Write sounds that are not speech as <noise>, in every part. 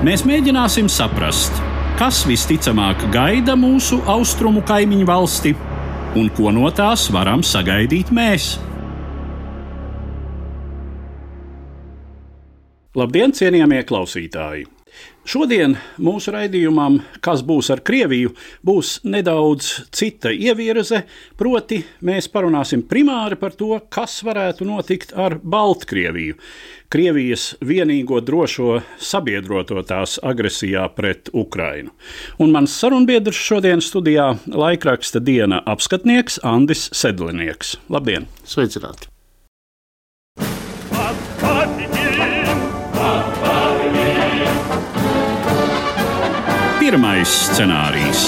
Mēs mēģināsim saprast, kas visticamāk gaida mūsu austrumu kaimiņu valsti un ko no tās varam sagaidīt mēs. Labdien, cienījamie klausītāji! Šodien mūsu raidījumam, kas būs ar Krieviju, būs nedaudz cita ievirze, proti mēs parunāsim primāri par to, kas varētu notikt ar Baltkrieviju, Krievijas vienīgo drošo sabiedroto tās agresijā pret Ukrainu. Un mans sarunbiedrs šodien studijā laikraksta diena apskatnieks Andis Sedlinieks. Labdien! Sveicināti! Pirmais scenārijs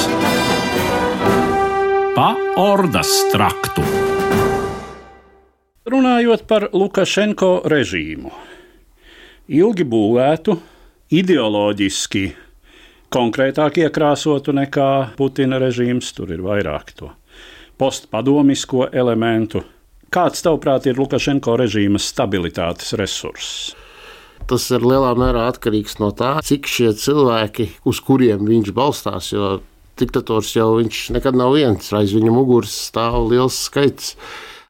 - pa ordas traktu. Runājot par Lukašenko režīmu, ilgi būvētu, ideoloģiski konkrētāk iekrāsotu nekā Putina režīms, tur ir vairāk to postpadomisko elementu. Kāds, tavuprāt, ir Lukašenko režīma stabilitātes resurss? Tas ir lielā mērā atkarīgs no tā, cik šie cilvēki, uz kuriem viņš balstās, diktators jau viņš nekad nav viens, aiz viņa muguras stāv liels skaits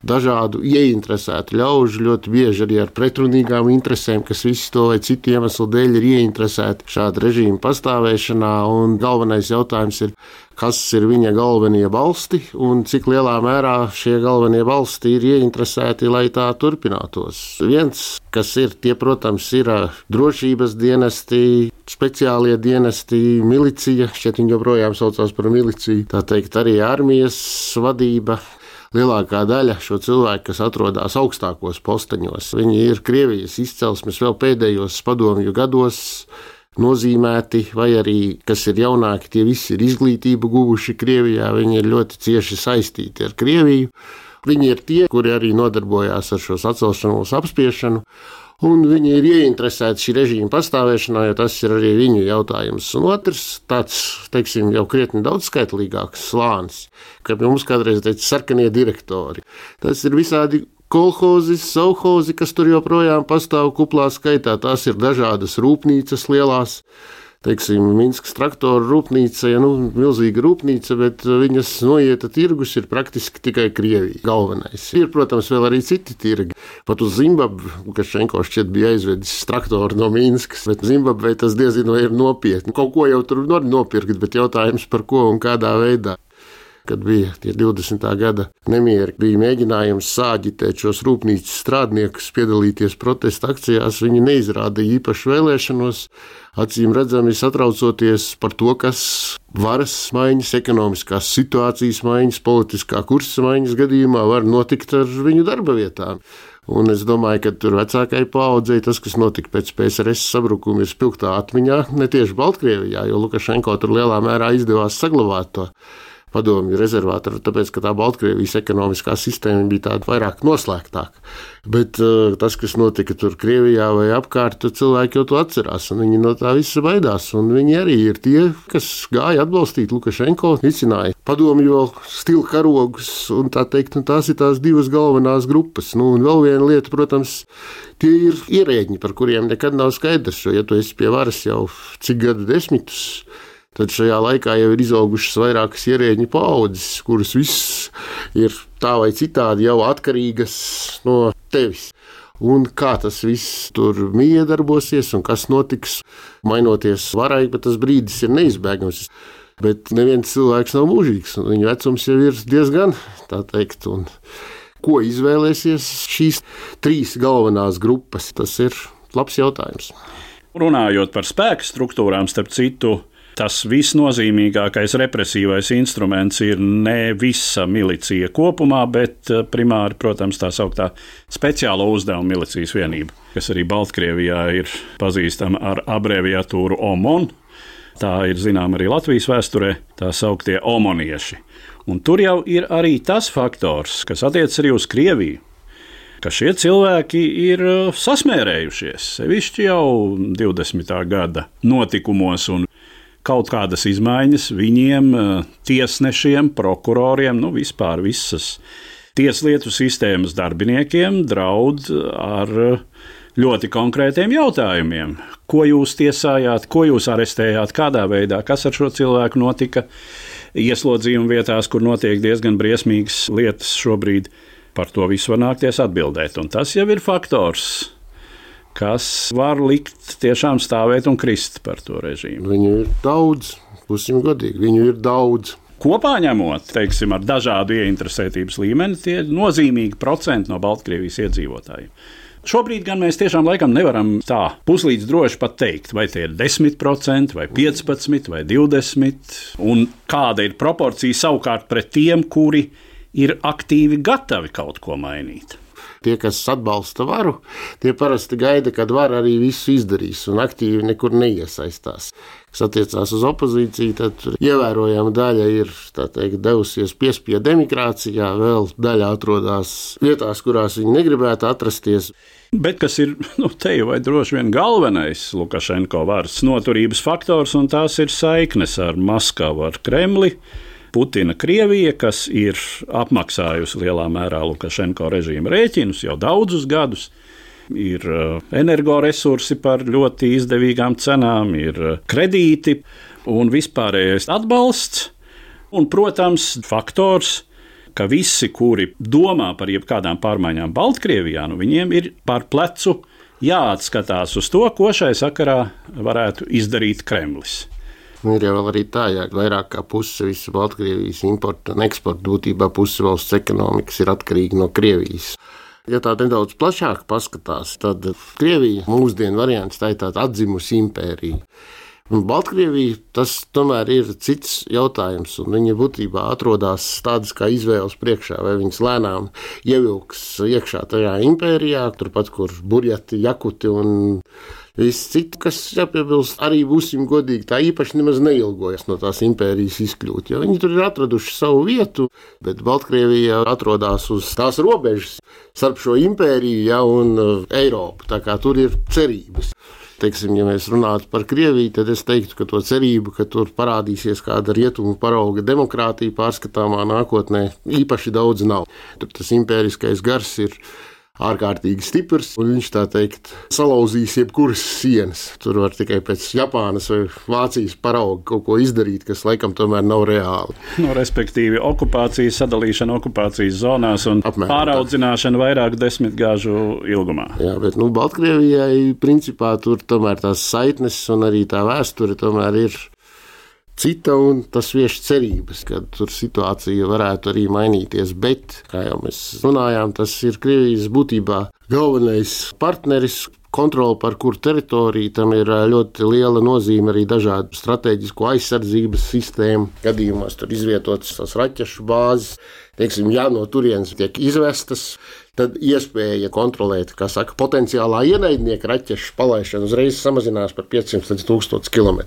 dažādu ieinteresētu ļaužu, ļoti bieži arī ar pretrunīgām interesēm, kas visi to vai citu iemeslu dēļ ir ieinteresēti šāda režīma pastāvēšanā. Un galvenais jautājums ir, kas ir viņa galvenie balsti un cik lielā mērā šie galvenie balsti ir ieinteresēti, lai tā turpinātos. Viens, kas ir, tie, protams, ir drošības dienesti, speciālie dienesti, milicija, šeit viņi joprojām saucās par miliciju, tā teikt, arī armijas vadība, lielākā daļa šo cilvēku, kas atrodas augstākos posteņos, viņi ir Krievijas izcelsmes vēl pēdējos padomju gados nozīmēti, vai arī, kas ir jaunāki, tie visi ir izglītību guvuši Krievijā, viņi ir ļoti cieši saistīti ar Krieviju. Viņi ir tie, kuri arī nodarbojās ar šo sacelšanos apspiešanu, un viņi ir ieinteresēti šī režīma pastāvēšanā, jo tas ir arī viņu jautājums. Un otrs, tāds, teiksim, jau krietni daudz skaitlīgāks slānis, ka mums kādreiz teica sarkanie direktori. Tas ir visādi kolhozi, sauhozi, kas tur joprojām pastāv kuplā skaitā. Tās ir dažādas rūpnīcas lielās teiksim, Minskas traktoru rūpnīca, ja nu, milzīga rūpnīca, bet viņas noieta tirgus ir praktiski tikai Krievija. Galvenais. Ir, protams, vēl arī citi tirgi. Pat uz Zimbabvi, kas Šenko šķiet bija aizvedis traktoru no Minskas, bet Zimbabvē tas diezin vai ir nopietni. Kaut ko jau tur var nopirkt, bet jautājums par ko un kādā veidā kad bija tie 20. gada nemieri, bija mēģinājums sāģitēt šos rūpnīcas strādniekus, piedalīties protesta akcijās. Viņi neizrādīja īpašu vēlēšanos, acīm redzami satraucoties par to, kas varas maiņas, ekonomiskās situācijas maiņas, politiskā kursa maiņas gadījumā var notikt ar viņu darba vietām. Un es domāju, ka tur vecākajai paudzei tas, kas notika pēc PSRS sabrukuma, ir spilgtā atmiņā, ne tieši Baltkrievijā, jo Lukašenko tur lielā mērā izdevās saglabāt to padomju rezervātu, tāpēc, ka tā Baltkrievijas ekonomiskā sistēma bija tāda vairāk noslēgtāka. Bet uh, tas, kas notika tur Krievijā vai apkārt, cilvēki jau to atcerās, un viņi no tā visa baidās. Viņi arī ir tie, kas gāja atbalstīt Lukašenko, izcināja padomju stilu karogus, un tā teikt, un tās ir tās divas galvenās grupas. Nu, un vēl viena lieta, protams, tie ir ierēģi, par kuriem nekad nav skaidrs, jo, ja tu esi pie varas jau cik gadu desmitus, tad šajā laikā jau ir izaugušas vairākas ierēģiņu paudzes, kuras visas ir tā vai citādi jau atkarīgas no tevis. Un kā tas viss tur miedarbosies un kas notiks, mainoties varai, bet tas brīdis ir neizbēgams. Bet neviens cilvēks nav mūžīgs, un viņa vecums jau ir diezgan tā teikt. Un ko izvēlēsies šīs trīs galvenās grupas, tas ir labs jautājums. Runājot par spēku struktūrām, starp citu, Tas visnozīmīgākais represīvais instruments ir ne visa milicija kopumā, bet eh, primāri, protams, tā sauktā speciālo uzdevumu milicijas vienība, kas arī Baltkrievijā ir pazīstama ar abreviatūru OMON. Tā ir zināma arī Latvijas vēsturē, tā sauktie omonieši. Un tur jau ir arī tas faktors, kas attiecas arī uz Krieviju, ka šie cilvēki ir uh, sasmērējušies, sevišķi jau 20. gada notikumos, un kaut kādas izmaiņas viņiem, uh, tiesnešiem, prokuroriem, nu vispār visas tieslietu sistēmas darbiniekiem draud ar ļoti konkrētiem jautājumiem. Ko jūs tiesājāt, ko jūs arestējāt, kādā veidā, kas ar šo cilvēku notika ieslodzījuma vietās, kur notiek diezgan briesmīgas lietas šobrīd. Par to visu var nākties atbildēt. Un tas jau ir faktors, kas var likt tiešām stāvēt un krist par to režīmu. Viņu ir daudz, būsim godīgi, viņu ir daudz. Kopā ņemot, teiksim, ar dažādu ieinteresētības līmeni, tie ir nozīmīgi procenti no Baltkrievijas iedzīvotājiem. Šobrīd gan mēs tiešām laikam nevaram tā puslīdz droši pateikt, vai tie ir 10%, vai 15%, vai 20%, un kāda ir proporcija savukārt pret tiem, kuri ir aktīvi gatavi kaut ko mainīt. Tie, kas atbalsta varu, tie parasti gaida, kad vara arī visu izdarīs un aktīvi nekur neiesaistās. Kas attiecās uz opozīciju, tad ievērojama daļa ir teikt, devusies piespiedu emigrācijā, vēl daļa atrodas vietās, kurās viņi negribētu atrasties. Bet kas ir <laughs> nu, te jau vai droši vien galvenais Lukašenko varas noturības faktors, un tās ir saiknes ar Maskavu, ar Kremli. Putina Krievija, kas ir apmaksājusi lielā mērā Lukašenko režīma rēķinus jau daudzus gadus. Ir uh, energoresursi par ļoti izdevīgām cenām, ir uh, kredīti un vispārējais atbalsts. Un, protams, faktors, ka visi, kuri domā par jebkādām pārmaiņām Baltkrievijā, nu viņiem ir par plecu jāatskatās uz to, ko šai sakarā varētu izdarīt Kremlis. Nu, ir jau arī tā, ka vairāk kā puse visas Baltkrievijas importa un eksporta būtībā puse valsts ekonomikas ir atkarīga no Krievijas. Ja tā nedaudz plašāk paskatās, tad Krievija mūsdienu variants tā ir tāda atzimusi impērija. Un Baltkrievija tas tomēr ir cits jautājums, un viņa būtībā atrodas tādas kā izvēles priekšā, vai viņas lēnām ievilks iekšā tajā impērijā, turpat kur burjati, jakuti un Viss cits, kas jāpiebilst, arī būsim godīgi, tā īpaši nemaz neilgojas no tās impērijas izkļūt. Jo viņi tur ir atraduši savu vietu, bet Baltkrievija atrodas uz tās robežas starp šo impēriju ja, un uh, Eiropu. Tā kā tur ir cerības teiksim, ja mēs runātu par Krieviju, tad es teiktu, ka to cerību, ka tur parādīsies kāda rietumu parauga demokrātija pārskatāmā nākotnē, īpaši daudz nav. Tur tas impēriskais gars ir ārkārtīgi stiprs, un viņš tā teikt salauzīs jebkuras sienas. Tur var tikai pēc Japānas vai Vācijas parauga kaut ko izdarīt, kas laikam tomēr nav reāli. Nu, respektīvi, okupācijas sadalīšana okupācijas zonās un Apmēram pāraudzināšana tā. vairāku desmitgāžu ilgumā. Jā, bet nu, Baltkrievijai principā tur tomēr tās saitnes un arī tā vēsture tomēr ir cita, un tas vieš cerības, ka tur situācija varētu arī mainīties. Bet, kā jau mēs runājām, tas ir Krievijas būtībā galvenais partneris. Kontrola pār kuru teritoriju tam ir ļoti liela nozīme arī dažādu strateģisku aizsardzības sistēmu. Gadījumos tur izvietotas tās raķešu bāzes, teiksim, ja no turienes tiek izvestas tad iespēja kontrolēt, kā saka, potenciālā ienaidnieka raķešu palaišanu uzreiz samazinās par 500 līdz 1000 km.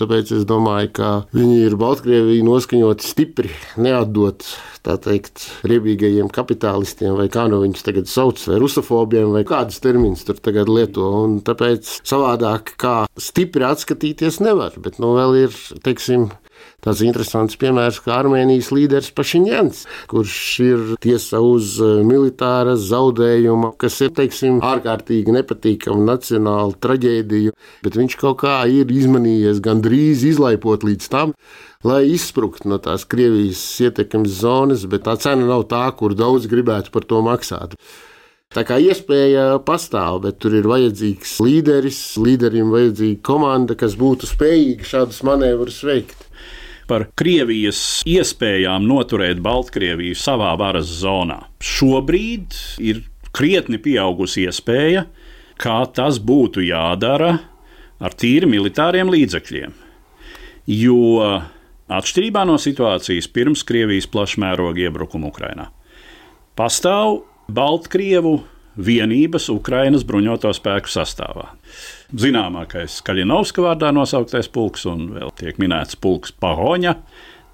Tāpēc es domāju, ka viņi ir Baltkrieviju noskaņoti stipri neatdot tā teikt, riebīgajiem kapitālistiem, vai kā nu viņus tagad sauc, vai rusofobiem, vai kādas terminus tur tagad lieto. Un tāpēc savādāk kā stipri atskatīties nevar, bet nu vēl ir, teiksim, Tāds interesants piemērs, kā Armēnijas līderis Pašiņģents, kurš ir tiesa uz eh, militāra zaudējuma, kas ir, teiksim, ārkārtīgi nepatīkama nacionāla traģēdija, bet viņš kaut kā ir izmanījies gandrīz izlaipot līdz tam, lai izsprūgtu no tās Krievijas ietekmes zonas, bet tā cena nav tā, kur daudz gribētu par to maksāt. Tā kā iespēja pastāv, bet tur ir vajadzīgs līderis, līderim vajadzīga komanda, kas būtu spējīga šādus manevrus veikt par Krievijas iespējām noturēt Baltkrieviju savā varas zonā. Šobrīd ir krietni pieaugusi iespēja, kā tas būtu jādara ar tīri militāriem līdzekļiem. Jo atšķirībā no situācijas pirms Krievijas plašmēroga iebrukuma Ukrajinā, pastāv Baltkrievu vienības Ukrainas bruņoto spēku sastāvā. Zināmākais Kaļinovska vārdā nosauktais pulks un vēl tiek minēts pulks Pahoņa.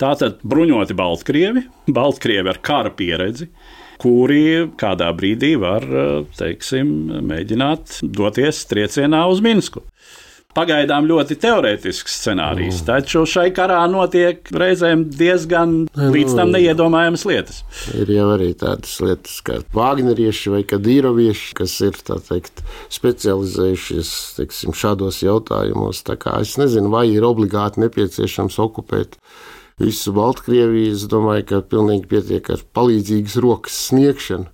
Tātad bruņoti Baltkrievi, Baltkrievi ar kara pieredzi, kuri kādā brīdī var teiksim, mēģināt doties triecienā uz Minsku pagaidām ļoti teorētisks scenārijs, mm. taču šai karā notiek reizēm diezgan ne, līdz nu, tam neiedomājamas lietas. Ir jau arī tādas lietas, kā Vāgnerieši vai Kadīrovieši, kas ir teikt, specializējušies teiksim, šādos jautājumos. Es nezinu, vai ir obligāti nepieciešams okupēt visu Baltkrieviju. Es domāju, ka pilnīgi pietiek ar palīdzīgas rokas sniegšanu,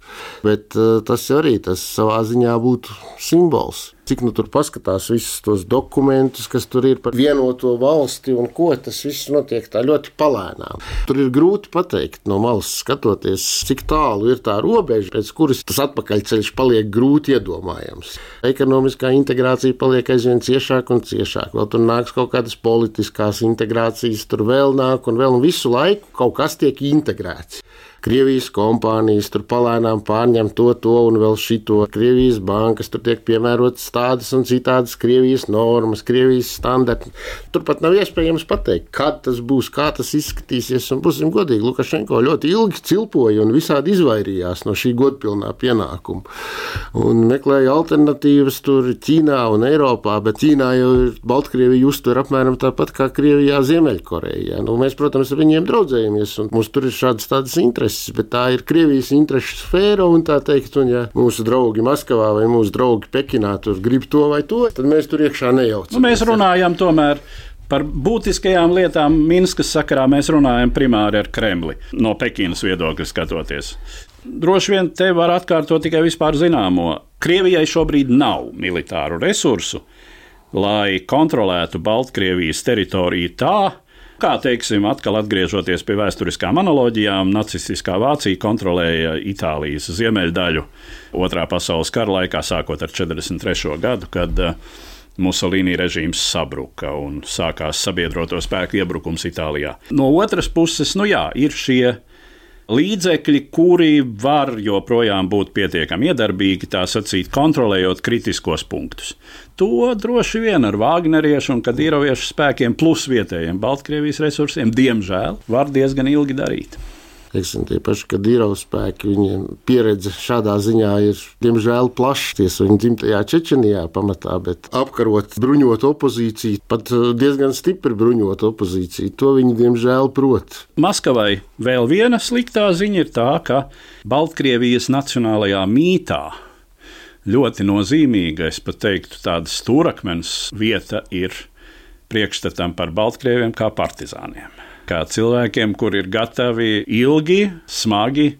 bet uh, tas arī tas savā ziņā būtu simbols cik nu tur paskatās visus tos dokumentus, kas tur ir par vienoto valsti un ko tas viss notiek tā ļoti palēnām. Tur ir grūti pateikt no malas skatoties, cik tālu ir tā robeža, pēc kuras tas atpakaļceļš paliek grūti iedomājams. Ekonomiskā integrācija paliek aizvien ciešāk un ciešāk. Vēl tur nāks kaut kādas politiskās integrācijas, tur vēl nāk un vēl un visu laiku kaut kas tiek integrēts. Krievijas kompānijas tur palēnām pārņem to, to un vēl šito. Krievijas bankas tur tiek piemērotas tādas un citādas Krievijas normas, Krievijas standarti. Turpat nav iespējams pateikt, kad tas būs, kā tas izskatīsies. Un būsim godīgi, Lukašenko ļoti ilgi cilpoja un visādi izvairījās no šī godpilnā pienākuma. Un meklēja alternatīvas tur Ķīnā un Eiropā, bet Ķīnā jau ir Baltkrievija uztver apmēram tāpat kā Krievijā Ziemeļkorejā. Nu, mēs, protams, ar viņiem draudzējamies un mums tur ir šādas tādas intereses intereses, bet tā ir Krievijas interesu sfēra. Un teikt, un ja mūsu draugi Maskavā vai mūsu draugi Pekinā tur grib to vai to, tad mēs tur iekšā nejaucamies. Nu, mēs runājam tomēr. Par būtiskajām lietām Minskas sakarā mēs runājam primāri ar Kremli, no Pekinas viedokļa skatoties. Droši vien te var atkārtot tikai vispār zināmo. Krievijai šobrīd nav militāru resursu, lai kontrolētu Baltkrievijas teritoriju tā, Kā teiksim, atkal atgriežoties pie vēsturiskām analoģijām, nacistiskā Vācija kontrolēja Itālijas ziemeļdaļu Otrā pasaules kara laikā, sākot ar 43. gadu, kad uh, Musolīni režīms sabruka un sākās sabiedroto spēku iebrukums Itālijā. No otras puses, nu jā, ir šie līdzekļi, kuri var joprojām būt pietiekami iedarbīgi, tā sacīt, kontrolējot kritiskos punktus. To droši vien ar Vāgneriešu un Kadīroviešu spēkiem plus vietējiem Baltkrievijas resursiem, diemžēl, var diezgan ilgi darīt teiksim, tie paši Kadīrova spēki, viņiem pieredze šādā ziņā ir, diemžēl, plaša. Tiesa viņa dzimtajā Čečenijā pamatā, bet apkarot bruņot opozīciju, pat uh, diezgan stipri bruņot opozīciju, to viņi, diemžēl, prot. Maskavai vēl viena sliktā ziņa ir tā, ka Baltkrievijas nacionālajā mītā ļoti nozīmīga, es pat teiktu, tāda stūrakmens vieta ir priekšstatam par Baltkrieviem kā partizāniem kā cilvēkiem, kuri ir gatavi ilgi, smagi,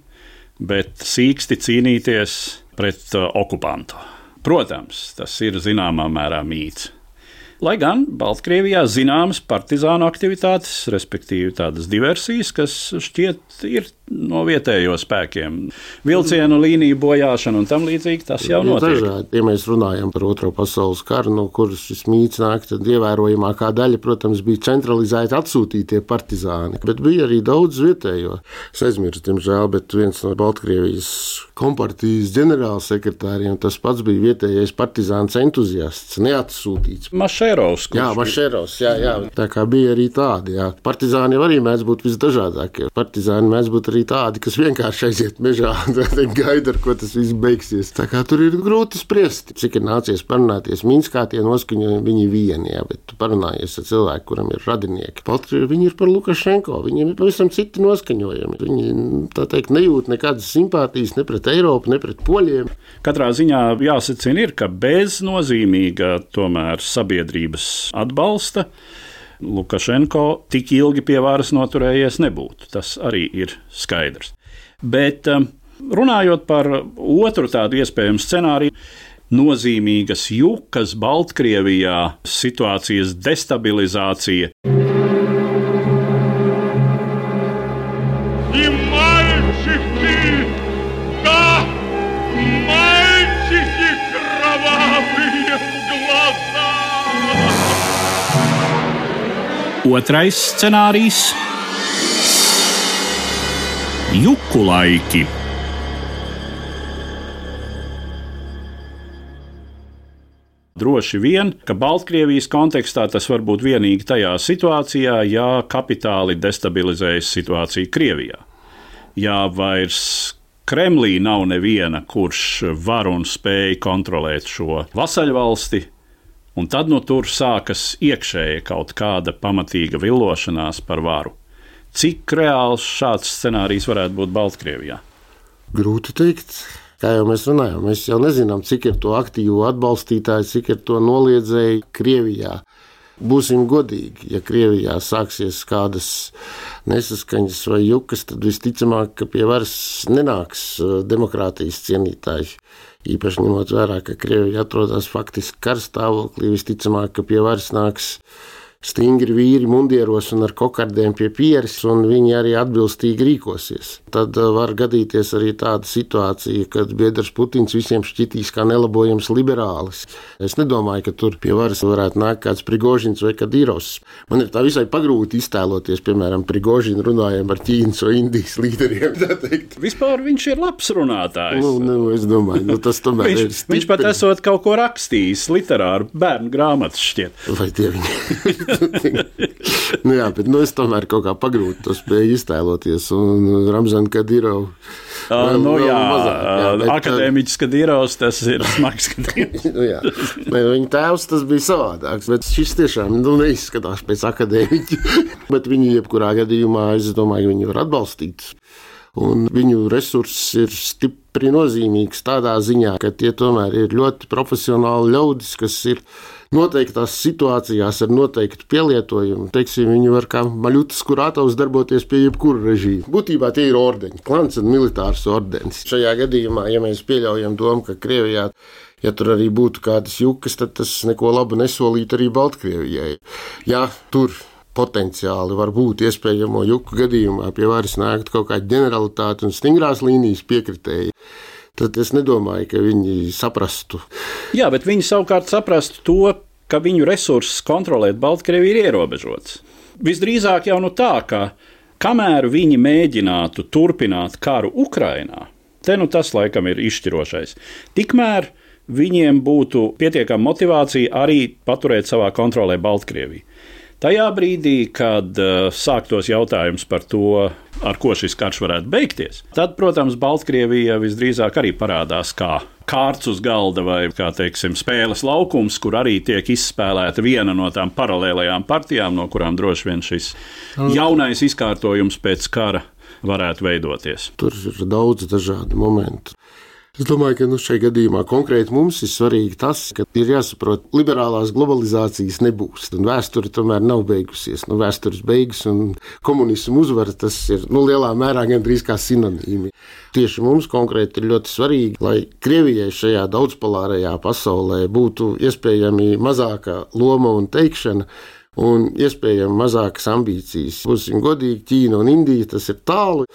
bet sīksti cīnīties pret uh, okupantu. Protams, tas ir zināmā mērā mīts. Lai gan Baltkrievijā zināmas partizānu aktivitātes, respektīvi tādas diversijas, kas šķiet ir no vietējo spēkiem. Vilcienu līniju bojāšana un tam līdzīgi tas jau notiek. Dažādi. Ja mēs runājam par Otro pasaules karu, no kuras šis mīts nāk, tad ievērojamākā daļa, protams, bija centralizēti atsūtītie partizāni. Bet bija arī daudz vietējo. Es aizmirsu, diemžēl, bet viens no Baltkrievijas kompartijas ģenerālsekretāriem tas pats bija vietējais partizāns entuziasts, neatsūtīts. Mašērovs. Jā, Mašērovs, jā, jā. Tā kā bija arī tādi, jā. Partizāni arī mēdz būt visdažādākie. Partizāni mēdz būt arī arī tādi, kas vienkārši aiziet mežā <laughs> gaida, ar ko tas viss beigsies. Tā kā tur ir grūti spriest, cik ir nācies parunāties. Minskā tie noskaņojumi viņi vieni, jā, bet tu parunājies ar cilvēku, kuram ir radinieki. Pat viņi ir par Lukašenko, viņiem ir pavisam citi noskaņojumi. Viņi, tā teikt, nejūt nekādas simpātijas ne pret Eiropu, ne pret poļiem. Katrā ziņā jāsacina ir, ka bez nozīmīga tomēr sabiedrības atbalsta Lukašenko tik ilgi pie varas noturējies nebūtu. Tas arī ir skaidrs. Bet um, runājot par otru tādu iespējamu scenāriju, nozīmīgas jukas Baltkrievijā, situācijas destabilizācija. Otrais scenārijs - juku laiki. Droši vien, ka Baltkrievijas kontekstā tas var būt vienīgi tajā situācijā, ja kapitāli destabilizējas situācija Krievijā. Ja vairs Kremlī nav neviena, kurš var un spēj kontrolēt šo vasaļvalsti, un tad no tur sākas iekšēji kaut kāda pamatīga villošanās par varu. Cik reāls šāds scenārijs varētu būt Baltkrievijā? Grūti teikt. Kā jau mēs runājam, mēs jau nezinām, cik ir to aktīvu atbalstītāju, cik ir to noliedzēju Krievijā. Būsim godīgi, ja Krievijā sāksies kādas nesaskaņas vai jukas, tad visticamāk, ka pie varas nenāks uh, demokrātijas cienītāji. Īpaši ņemot vērā, ka Krievija atrodas faktiski karstāvoklī, visticamāk, ka pie varas nāks stingri vīri mundieros un ar kokardēm pie pieres, un viņi arī atbilstīgi rīkosies. Tad uh, var gadīties arī tāda situācija, kad biedrs Putins visiem šķitīs kā nelabojams liberālis. Es nedomāju, ka tur pie varas varētu nākt kāds Prigožins vai Kadīros. Man ir tā visai pagrūti iztēloties, piemēram, Prigožinu runājam ar Ķīnas vai Indijas līderiem. Vispār viņš ir labs runātājs. Nu, nu, es domāju, nu, tas tomēr viņš, ir. Viņš pat esot kaut ko rakstījis, literāru bērnu grāmatas šķiet. Vai tie viņi? <laughs> <laughs> nu, jā, bet nu, es tomēr kaut kā pagrūti to spēju iztēloties. Un Ramzana Kadirova. Uh, nu, jā, mazāk, jā, bet, akadēmiķis Kadirovs, tas ir smags <laughs> skatījums. nu, jā, viņa tēvs tas bija savādāks, bet šis tiešām nu, neizskatās pēc akadēmiķa. <laughs> bet viņi jebkurā gadījumā, es domāju, viņi var atbalstīt. Un viņu resurss ir stipri nozīmīgs tādā ziņā, ka tie tomēr ir ļoti profesionāli ļaudis, kas ir noteiktās situācijās ar noteiktu pielietojumu. Teiksim, viņi var kā maļutas kurātavs darboties pie jebkura režīma. Būtībā tie ir ordeņi, klants un militārs ordenis. Šajā gadījumā, ja mēs pieļaujam domu, ka Krievijā ja tur arī būtu kādas jukas, tad tas neko labu nesolītu arī Baltkrievijai. Ja tur potenciāli var būt iespējamo juku gadījumā pie varas nākt kaut kāda generalitāte un stingrās līnijas piekritēji. Tad es nedomāju, ka viņi saprastu. Jā, bet viņi savukārt saprastu to, ka viņu resursus kontrolēt Baltkrieviju ir ierobežots. Visdrīzāk jau nu tā, ka kamēr viņi mēģinātu turpināt karu Ukrajinā, te nu tas laikam ir izšķirošais. Tikmēr viņiem būtu pietiekama motivācija arī paturēt savā kontrolē Baltkrieviju. Tajā brīdī, kad uh, sāktos jautājums par to, ar ko šis karš varētu beigties, tad, protams, Baltkrievija visdrīzāk arī parādās kā kārts uz galda vai, kā teiksim, spēles laukums, kur arī tiek izspēlēta viena no tām paralēlējām partijām, no kurām droši vien šis jaunais izkārtojums pēc kara varētu veidoties. Tur ir daudz dažādu momentu. Es domāju, ka nu, šajā gadījumā konkrēti mums ir svarīgi tas, ka ir jāsaprot, ka liberālās globalizācijas nebūs. Vēsture tomēr nav beigusies. Nu, vēstures beigas un komunismu uzvara tas ir nu, lielā mērā gandrīz kā sinonīmi. Tieši mums konkrēti ir ļoti svarīgi, lai Krievijai šajā daudzpolārajā pasaulē būtu iespējami mazāka loma un teikšana un iespējami mazākas ambīcijas. Būsim godīgi, Ķīna un Indija tas ir tālu,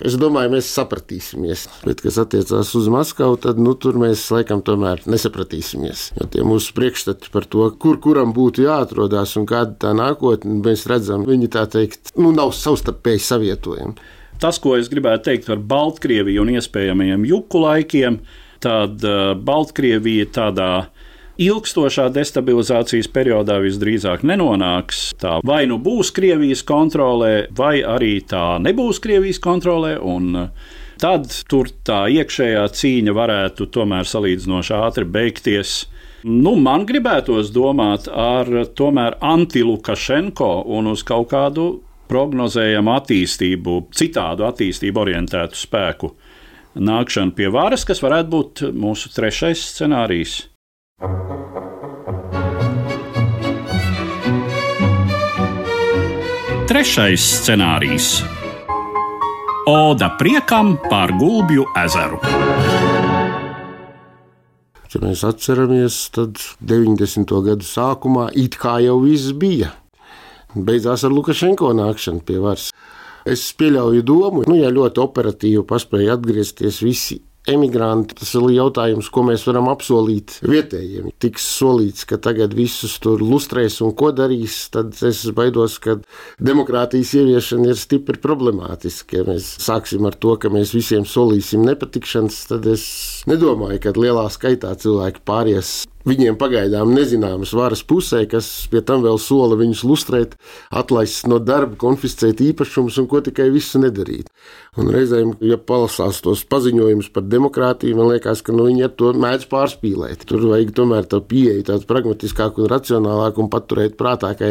es domāju, mēs sapratīsimies. Bet, kas attiecās uz Maskavu, tad nu, tur mēs laikam tomēr nesapratīsimies. Jo tie mūsu priekšstati par to, kur kuram būtu jāatrodas un kāda tā nākotne, mēs redzam, viņi tā teikt, nu, nav savstarpēji savietojami. Tas, ko es gribētu teikt par Baltkrieviju un iespējamajiem juku laikiem, tad uh, Baltkrievija tādā ilgstošā destabilizācijas periodā visdrīzāk nenonāks. Tā vai nu būs Krievijas kontrolē, vai arī tā nebūs Krievijas kontrolē. Tad tur tā iekšējā cīņa varētu tomēr salīdzinoši ātri beigties. Nu, man gribētos domāt ar tomēr anti-Lukašenko un uz kaut kādu prognozējamu attīstību, citādu attīstību orientētu spēku nākšanu pie varas, kas varētu būt mūsu trešais scenārijs. Trešais scenārijs - Oda priekam par Gulbju ezeru. Ja mēs atceramies, tad 90. gadu sākumā it kā jau viss bija. Beidzās ar Lukašenko nākšanu pie varas. Es pieļauju domu, nu, ja ļoti operatīvi paspēja atgriezties visi emigranti. Tas ir jautājums, ko mēs varam apsolīt vietējiem. Tiks solīts, ka tagad visus tur lustrēs un ko darīs, tad es baidos, ka demokrātijas ieviešana ir stipri problemātiska. Ja mēs sāksim ar to, ka mēs visiem solīsim nepatikšanas, tad es nedomāju, ka lielā skaitā cilvēki pāries viņiem pagaidām nezināmas varas pusē, kas pie tam vēl sola viņus lustrēt, atlaist no darba, konfiscēt īpašumus un ko tikai visu nedarīt. Un reizēm, ja palasās tos paziņojumus par demokrātiju, man liekas, ka nu, viņi to mēdz pārspīlēt. Tur vajag tomēr tā pieeja tāds pragmatiskāk un racionālāk un paturēt prātā, ka,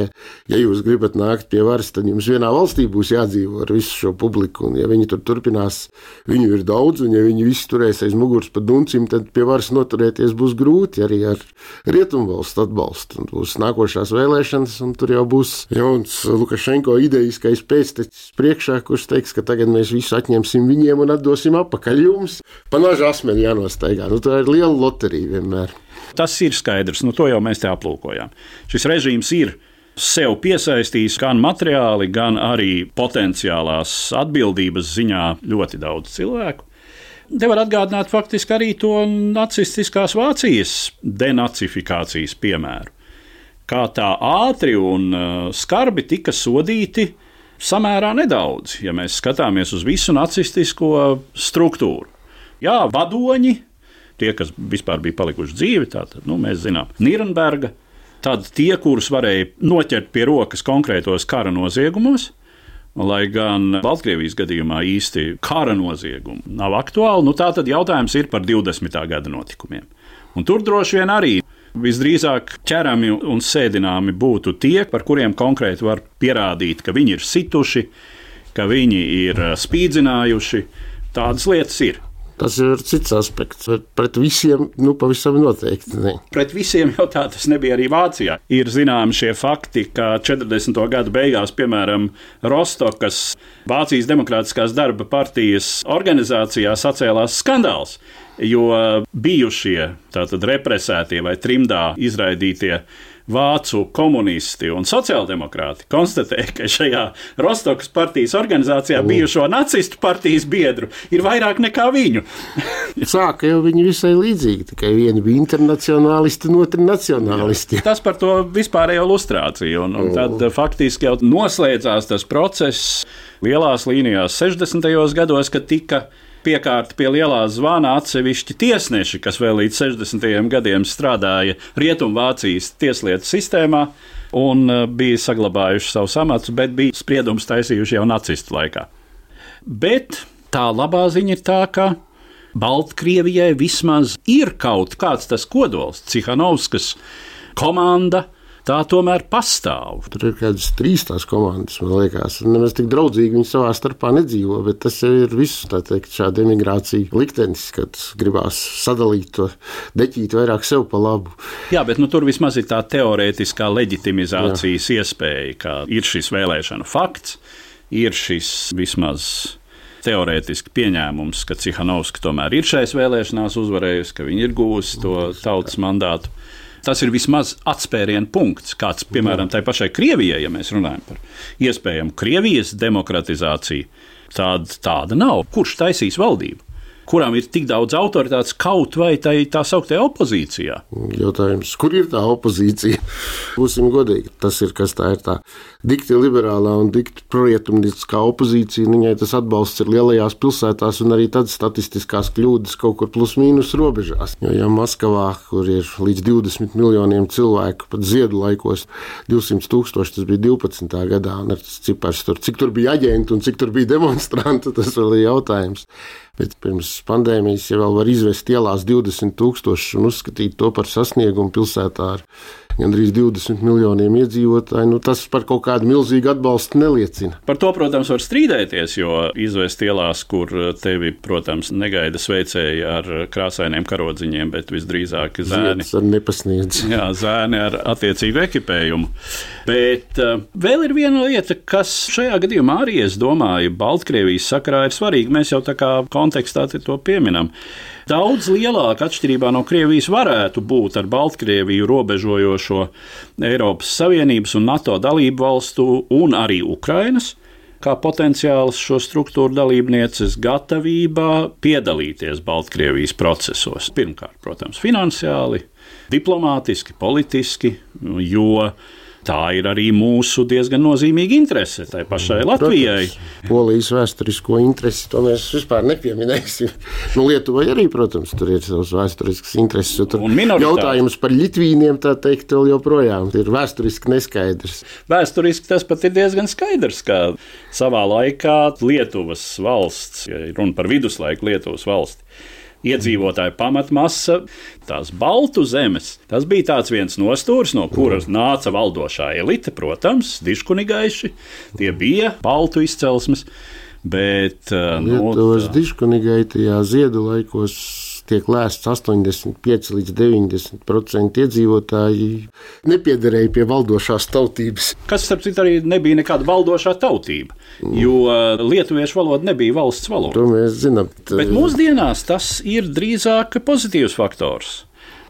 ja jūs gribat nākt pie varas, tad jums vienā valstī būs jādzīvo ar visu šo publiku. Un, ja viņi tur turpinās, viņu ir daudz, un ja viņi visi turēs aiz muguras pa duncim, tad pie varas noturēties būs grūti arī ar rietumvalstu atbalstu. Būs nākošās vēlēšanas, un tur jau būs jauns Lukašenko idejiskais pēctecis priekšā, kurš teiks, ka tagad mēs visu atņemsim viņiem un atdosim atpakaļ jums. Panāžu asmeni jānostaigā. Nu, tā ir liela loterija vienmēr. Tas ir skaidrs, nu to jau mēs te aplūkojām. Šis režīms ir sev piesaistījis gan materiāli, gan arī potenciālās atbildības ziņā ļoti daudz cilvēku. Te var atgādināt faktiski arī to nacistiskās Vācijas denacifikācijas piemēru. Kā tā ātri un uh, skarbi tika sodīti samērā nedaudz, ja mēs skatāmies uz visu nacistisko struktūru. Jā, vadoņi, tie, kas vispār bija palikuši dzīvi, tātad nu, mēs zinām, Nīrnberga, tad tie, kurus varēja noķert pie rokas konkrētos kara noziegumos, Lai gan Baltkrievijas gadījumā īsti kara noziegumu nav aktuāli, nu tā tad jautājums ir par 20. gada notikumiem. Un tur droši vien arī visdrīzāk ķerami un sēdināmi būtu tie, par kuriem konkrēti var pierādīt, ka viņi ir situši, ka viņi ir spīdzinājuši. Tādas lietas ir. Tas ir cits aspekts. Pret visiem, nu, pavisam noteikti. Ne. Pret visiem jau tā tas nebija arī Vācijā. Ir zināmi šie fakti, ka 40. gada beigās, piemēram, Rostokas Vācijas Demokrātiskās darba partijas organizācijā sacēlās skandāls, jo bijušie tātad represētie vai trimdā izraidītie vācu komunisti un sociāldemokrāti konstatēja, ka šajā Rostokas partijas organizācijā bijušo nacistu partijas biedru ir vairāk nekā viņu. <laughs> Sāka jau viņi visai līdzīgi, tikai vieni bija internacionālisti, otri nacionālisti. Jā. Tas par to vispārējo lustrāciju, un, un tad faktiski jau noslēdzās tas process lielās līnijās 60. gados, kad tika piekārta pie lielā zvana atsevišķi tiesneši, kas vēl līdz 60. gadiem strādāja Rietumvācijas tieslietu sistēmā un e, bija saglabājuši savus amatus, bet bija spriedums taisījuši jau nacistu laikā. Bet tā labā ziņa ir tā, ka Baltkrievijai vismaz ir kaut kāds tas kodols, Cihanovskas komanda, tā tomēr pastāv. Tur ir kādas trīs tās komandas, man liekas. Nemaz tik draudzīgi viņi savā starpā nedzīvo, bet tas ir viss teikt, šāda emigrācija liktenis, kad gribās sadalīt to deķīt vairāk sev pa labu. Jā, bet nu, tur vismaz ir tā teorētiskā leģitimizācijas Jā. iespēja, ka ir šis vēlēšana fakts, ir šis vismaz teorētiski pieņēmums, ka Cihanovska tomēr ir šais vēlēšanās uzvarējusi, ka viņa ir guvusi to tautas mandātu. Tas ir vismaz atspērienu punkts, kāds, piemēram, tai pašai Krievijai, ja mēs runājam par iespējamu Krievijas demokratizāciju. Tāda, tāda nav. Kurš taisīs valdību? kurām ir tik daudz autoritātes kaut vai tā, tā sauktajā opozīcijā. Jautājums, kur ir tā opozīcija? Būsim godīgi, tas ir kas tā ir tā dikti liberālā un dikti prietumnieciskā opozīcija. Viņai tas atbalsts ir lielajās pilsētās un arī tad statistiskās kļūdas kaut kur plus mīnus robežās. Jo, ja Maskavā, kur ir līdz 20 miljoniem cilvēku, pat ziedu laikos 200 tūkstoši, tas bija 12. gadā, un tas cipars tur, cik tur bija aģenti un cik tur bija demonstranti, <laughs> tas vēl ir jautājums. Bet pirms pandēmijas jau var izvest ielās 20,000 un uzskatīt to par sasniegumu pilsētā ar gandrīz 20 miljoniem iedzīvotāju, nu, tas par kaut kādu milzīgu atbalstu neliecina. Par to, protams, var strīdēties, jo izvest ielās, kur tevi, protams, negaida sveicēji ar krāsainiem karodziņiem, bet visdrīzāk zēni ar nepasniedz. Jā, zēni ar attiecīgu ekipējumu. Bet uh, vēl ir viena lieta, kas šajā gadījumā arī, es domāju, Baltkrievijas sakarā ir svarīga. Mēs jau tā kā kontekstā to pieminam. Daudz lielāka atšķirībā no Krievijas varētu būt ar Baltkrieviju robežojošo Eiropas Savienības un NATO dalību valstu un arī Ukrainas kā potenciāls šo struktūru dalībnieces gatavībā piedalīties Baltkrievijas procesos. Pirmkārt, protams, finansiāli, diplomātiski, politiski, jo tā ir arī mūsu diezgan nozīmīga interese tai pašai Latvijai. Protams, Polijas vēsturisko interesi to mēs vispār nepieminēsim. <laughs> Nu, Lietuvai arī, protams, tur ir savas vēsturiskas intereses. Tur jautājums par Litvīniem, tā teikt, vēl joprojām ir vēsturiski neskaidrs. Vēsturiski tas pat ir diezgan skaidrs, ka savā laikā Lietuvas valsts, ja runa par viduslaiku Lietuvas valsti, iedzīvotāju pamatmasa, tās baltu zemes. Tas bija viens no stūriem, no kuras nāca valdošā elite, protams, diškunigaiši. Tie bija baltu izcelsmes. Bet, nu, Lietuvas tā... diškunigai tajā ziedu laikos tiek lēsts 85 līdz 90% iedzīvotāji nepiederēja pie valdošās tautības. Kas, starp citu, arī nebija nekāda valdošā tautība, jo uh, lietuviešu valoda nebija valsts valoda. To mēs zinām. Bet mūsdienās tas ir drīzāk pozitīvs faktors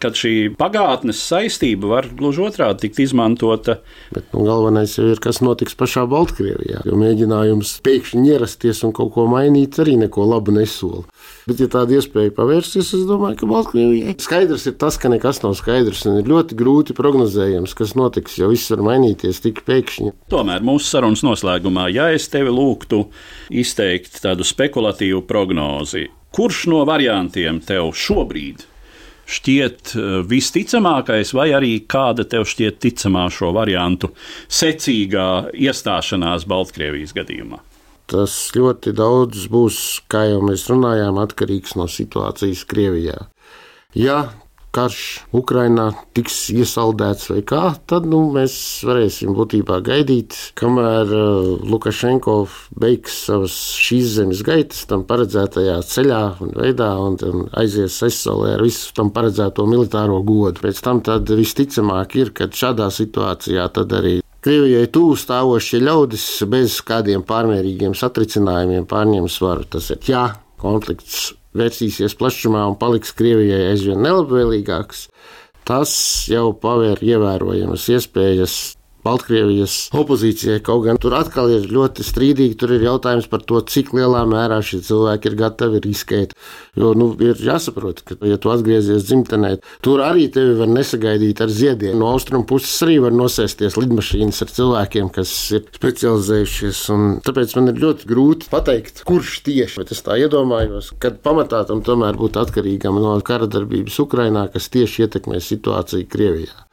kad šī pagātnes saistība var gluži otrādi tikt izmantota. Bet nu, galvenais jau ir, kas notiks pašā Baltkrievijā. Jo mēģinājums pēkšņi ierasties un kaut ko mainīt arī neko labu nesola. Bet, ja tāda iespēja pavērsies, es domāju, ka Baltkrievijai skaidrs ir tas, ka nekas nav skaidrs un ir ļoti grūti prognozējams, kas notiks, jo viss var mainīties tik pēkšņi. Tomēr mūsu sarunas noslēgumā, ja es tevi lūgtu izteikt tādu spekulatīvu prognozi, kurš no variantiem tev šobrīd šķiet eh, visticamākais, vai arī kāda tev šķiet ticamā šo variantu secīgā iestāšanās Baltkrievijas gadījumā? Tas ļoti daudz būs, kā jau mēs runājām, atkarīgs no situācijas Krievijā. Ja karš Ukrainā tiks iesaldēts vai kā, tad nu, mēs varēsim būtībā gaidīt, kamēr uh, Lukašenko beigs savas šīs zemes gaitas tam paredzētajā ceļā un veidā un, un aizies aizsolē ar visu tam paredzēto militāro godu. Pēc tam tad visticamāk ir, ka šādā situācijā tad arī Krievijai tuvu stāvošie ļaudis bez kādiem pārmērīgiem satricinājumiem pārņems varu. Tas ir jā, konflikts vērsīsies plašumā un paliks Krievijai aizvien nelabvēlīgāks, tas jau pavēr ievērojamas iespējas Baltkrievijas opozīcijai. Kaut gan tur atkal ir ļoti strīdīgi. Tur ir jautājums par to, cik lielā mērā šie cilvēki ir gatavi riskēt. Jo nu, ir jāsaprot, ka, ja tu atgriezies dzimtenē, tur arī tevi var nesagaidīt ar ziediem. No austrumu puses arī var nosēsties lidmašīnas ar cilvēkiem, kas ir specializējušies. Tāpēc man ir ļoti grūti pateikt, kurš tieši. Bet es tā iedomājos, ka pamatā tam tomēr būtu atkarīgam no kara darbības Ukrainā, kas tieši ietekmē situāciju Krievijā.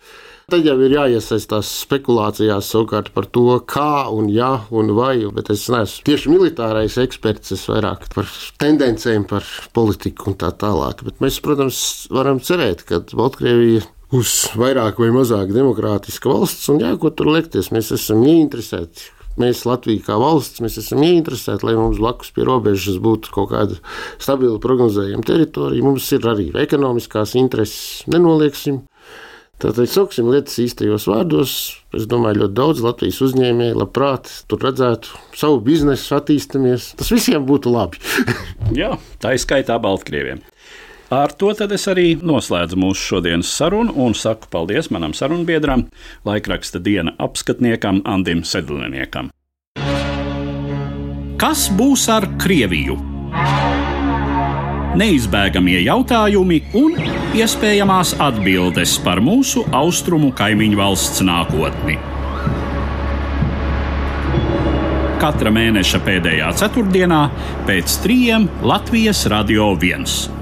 Tad jau ir jāiesaistās spekulācijās savukārt par to, kā un jā un vai, bet es neesmu tieši militārais eksperts, es vairāk par tendencēm, par politiku un tā tālāk. Bet mēs, protams, varam cerēt, ka Baltkrievija būs vairāk vai mazāk demokrātiska valsts, un jā, ko tur liekties, mēs esam ieinteresēti mēs Latvijā kā valsts, mēs esam ieinteresēti, lai mums blakus pie robežas būtu kaut kāda stabila prognozējama teritorija. Mums ir arī ekonomiskās intereses, nenolieksim. Tātad sauksim lietas īstajos vārdos. Es domāju, ļoti daudz Latvijas uzņēmēju labprāt tur redzētu savu biznesu attīstāmies. Tas visiem būtu labi. <laughs> Jā, tā ir skaitā Baltkrieviem. Ar to es arī noslēdzu mūsu šodienas sarunu un saku paldies manam sarunbiedram, laikraksta diena apskatniekam Andim Sedliniekam. Kas būs ar Krieviju? Neizbēgamie jautājumi un iespējamās atbildes par mūsu austrumu kaimiņu valsts nākotni. Katra mēneša pēdējā ceturtdienā pēc trījiem Latvijas Radio 1.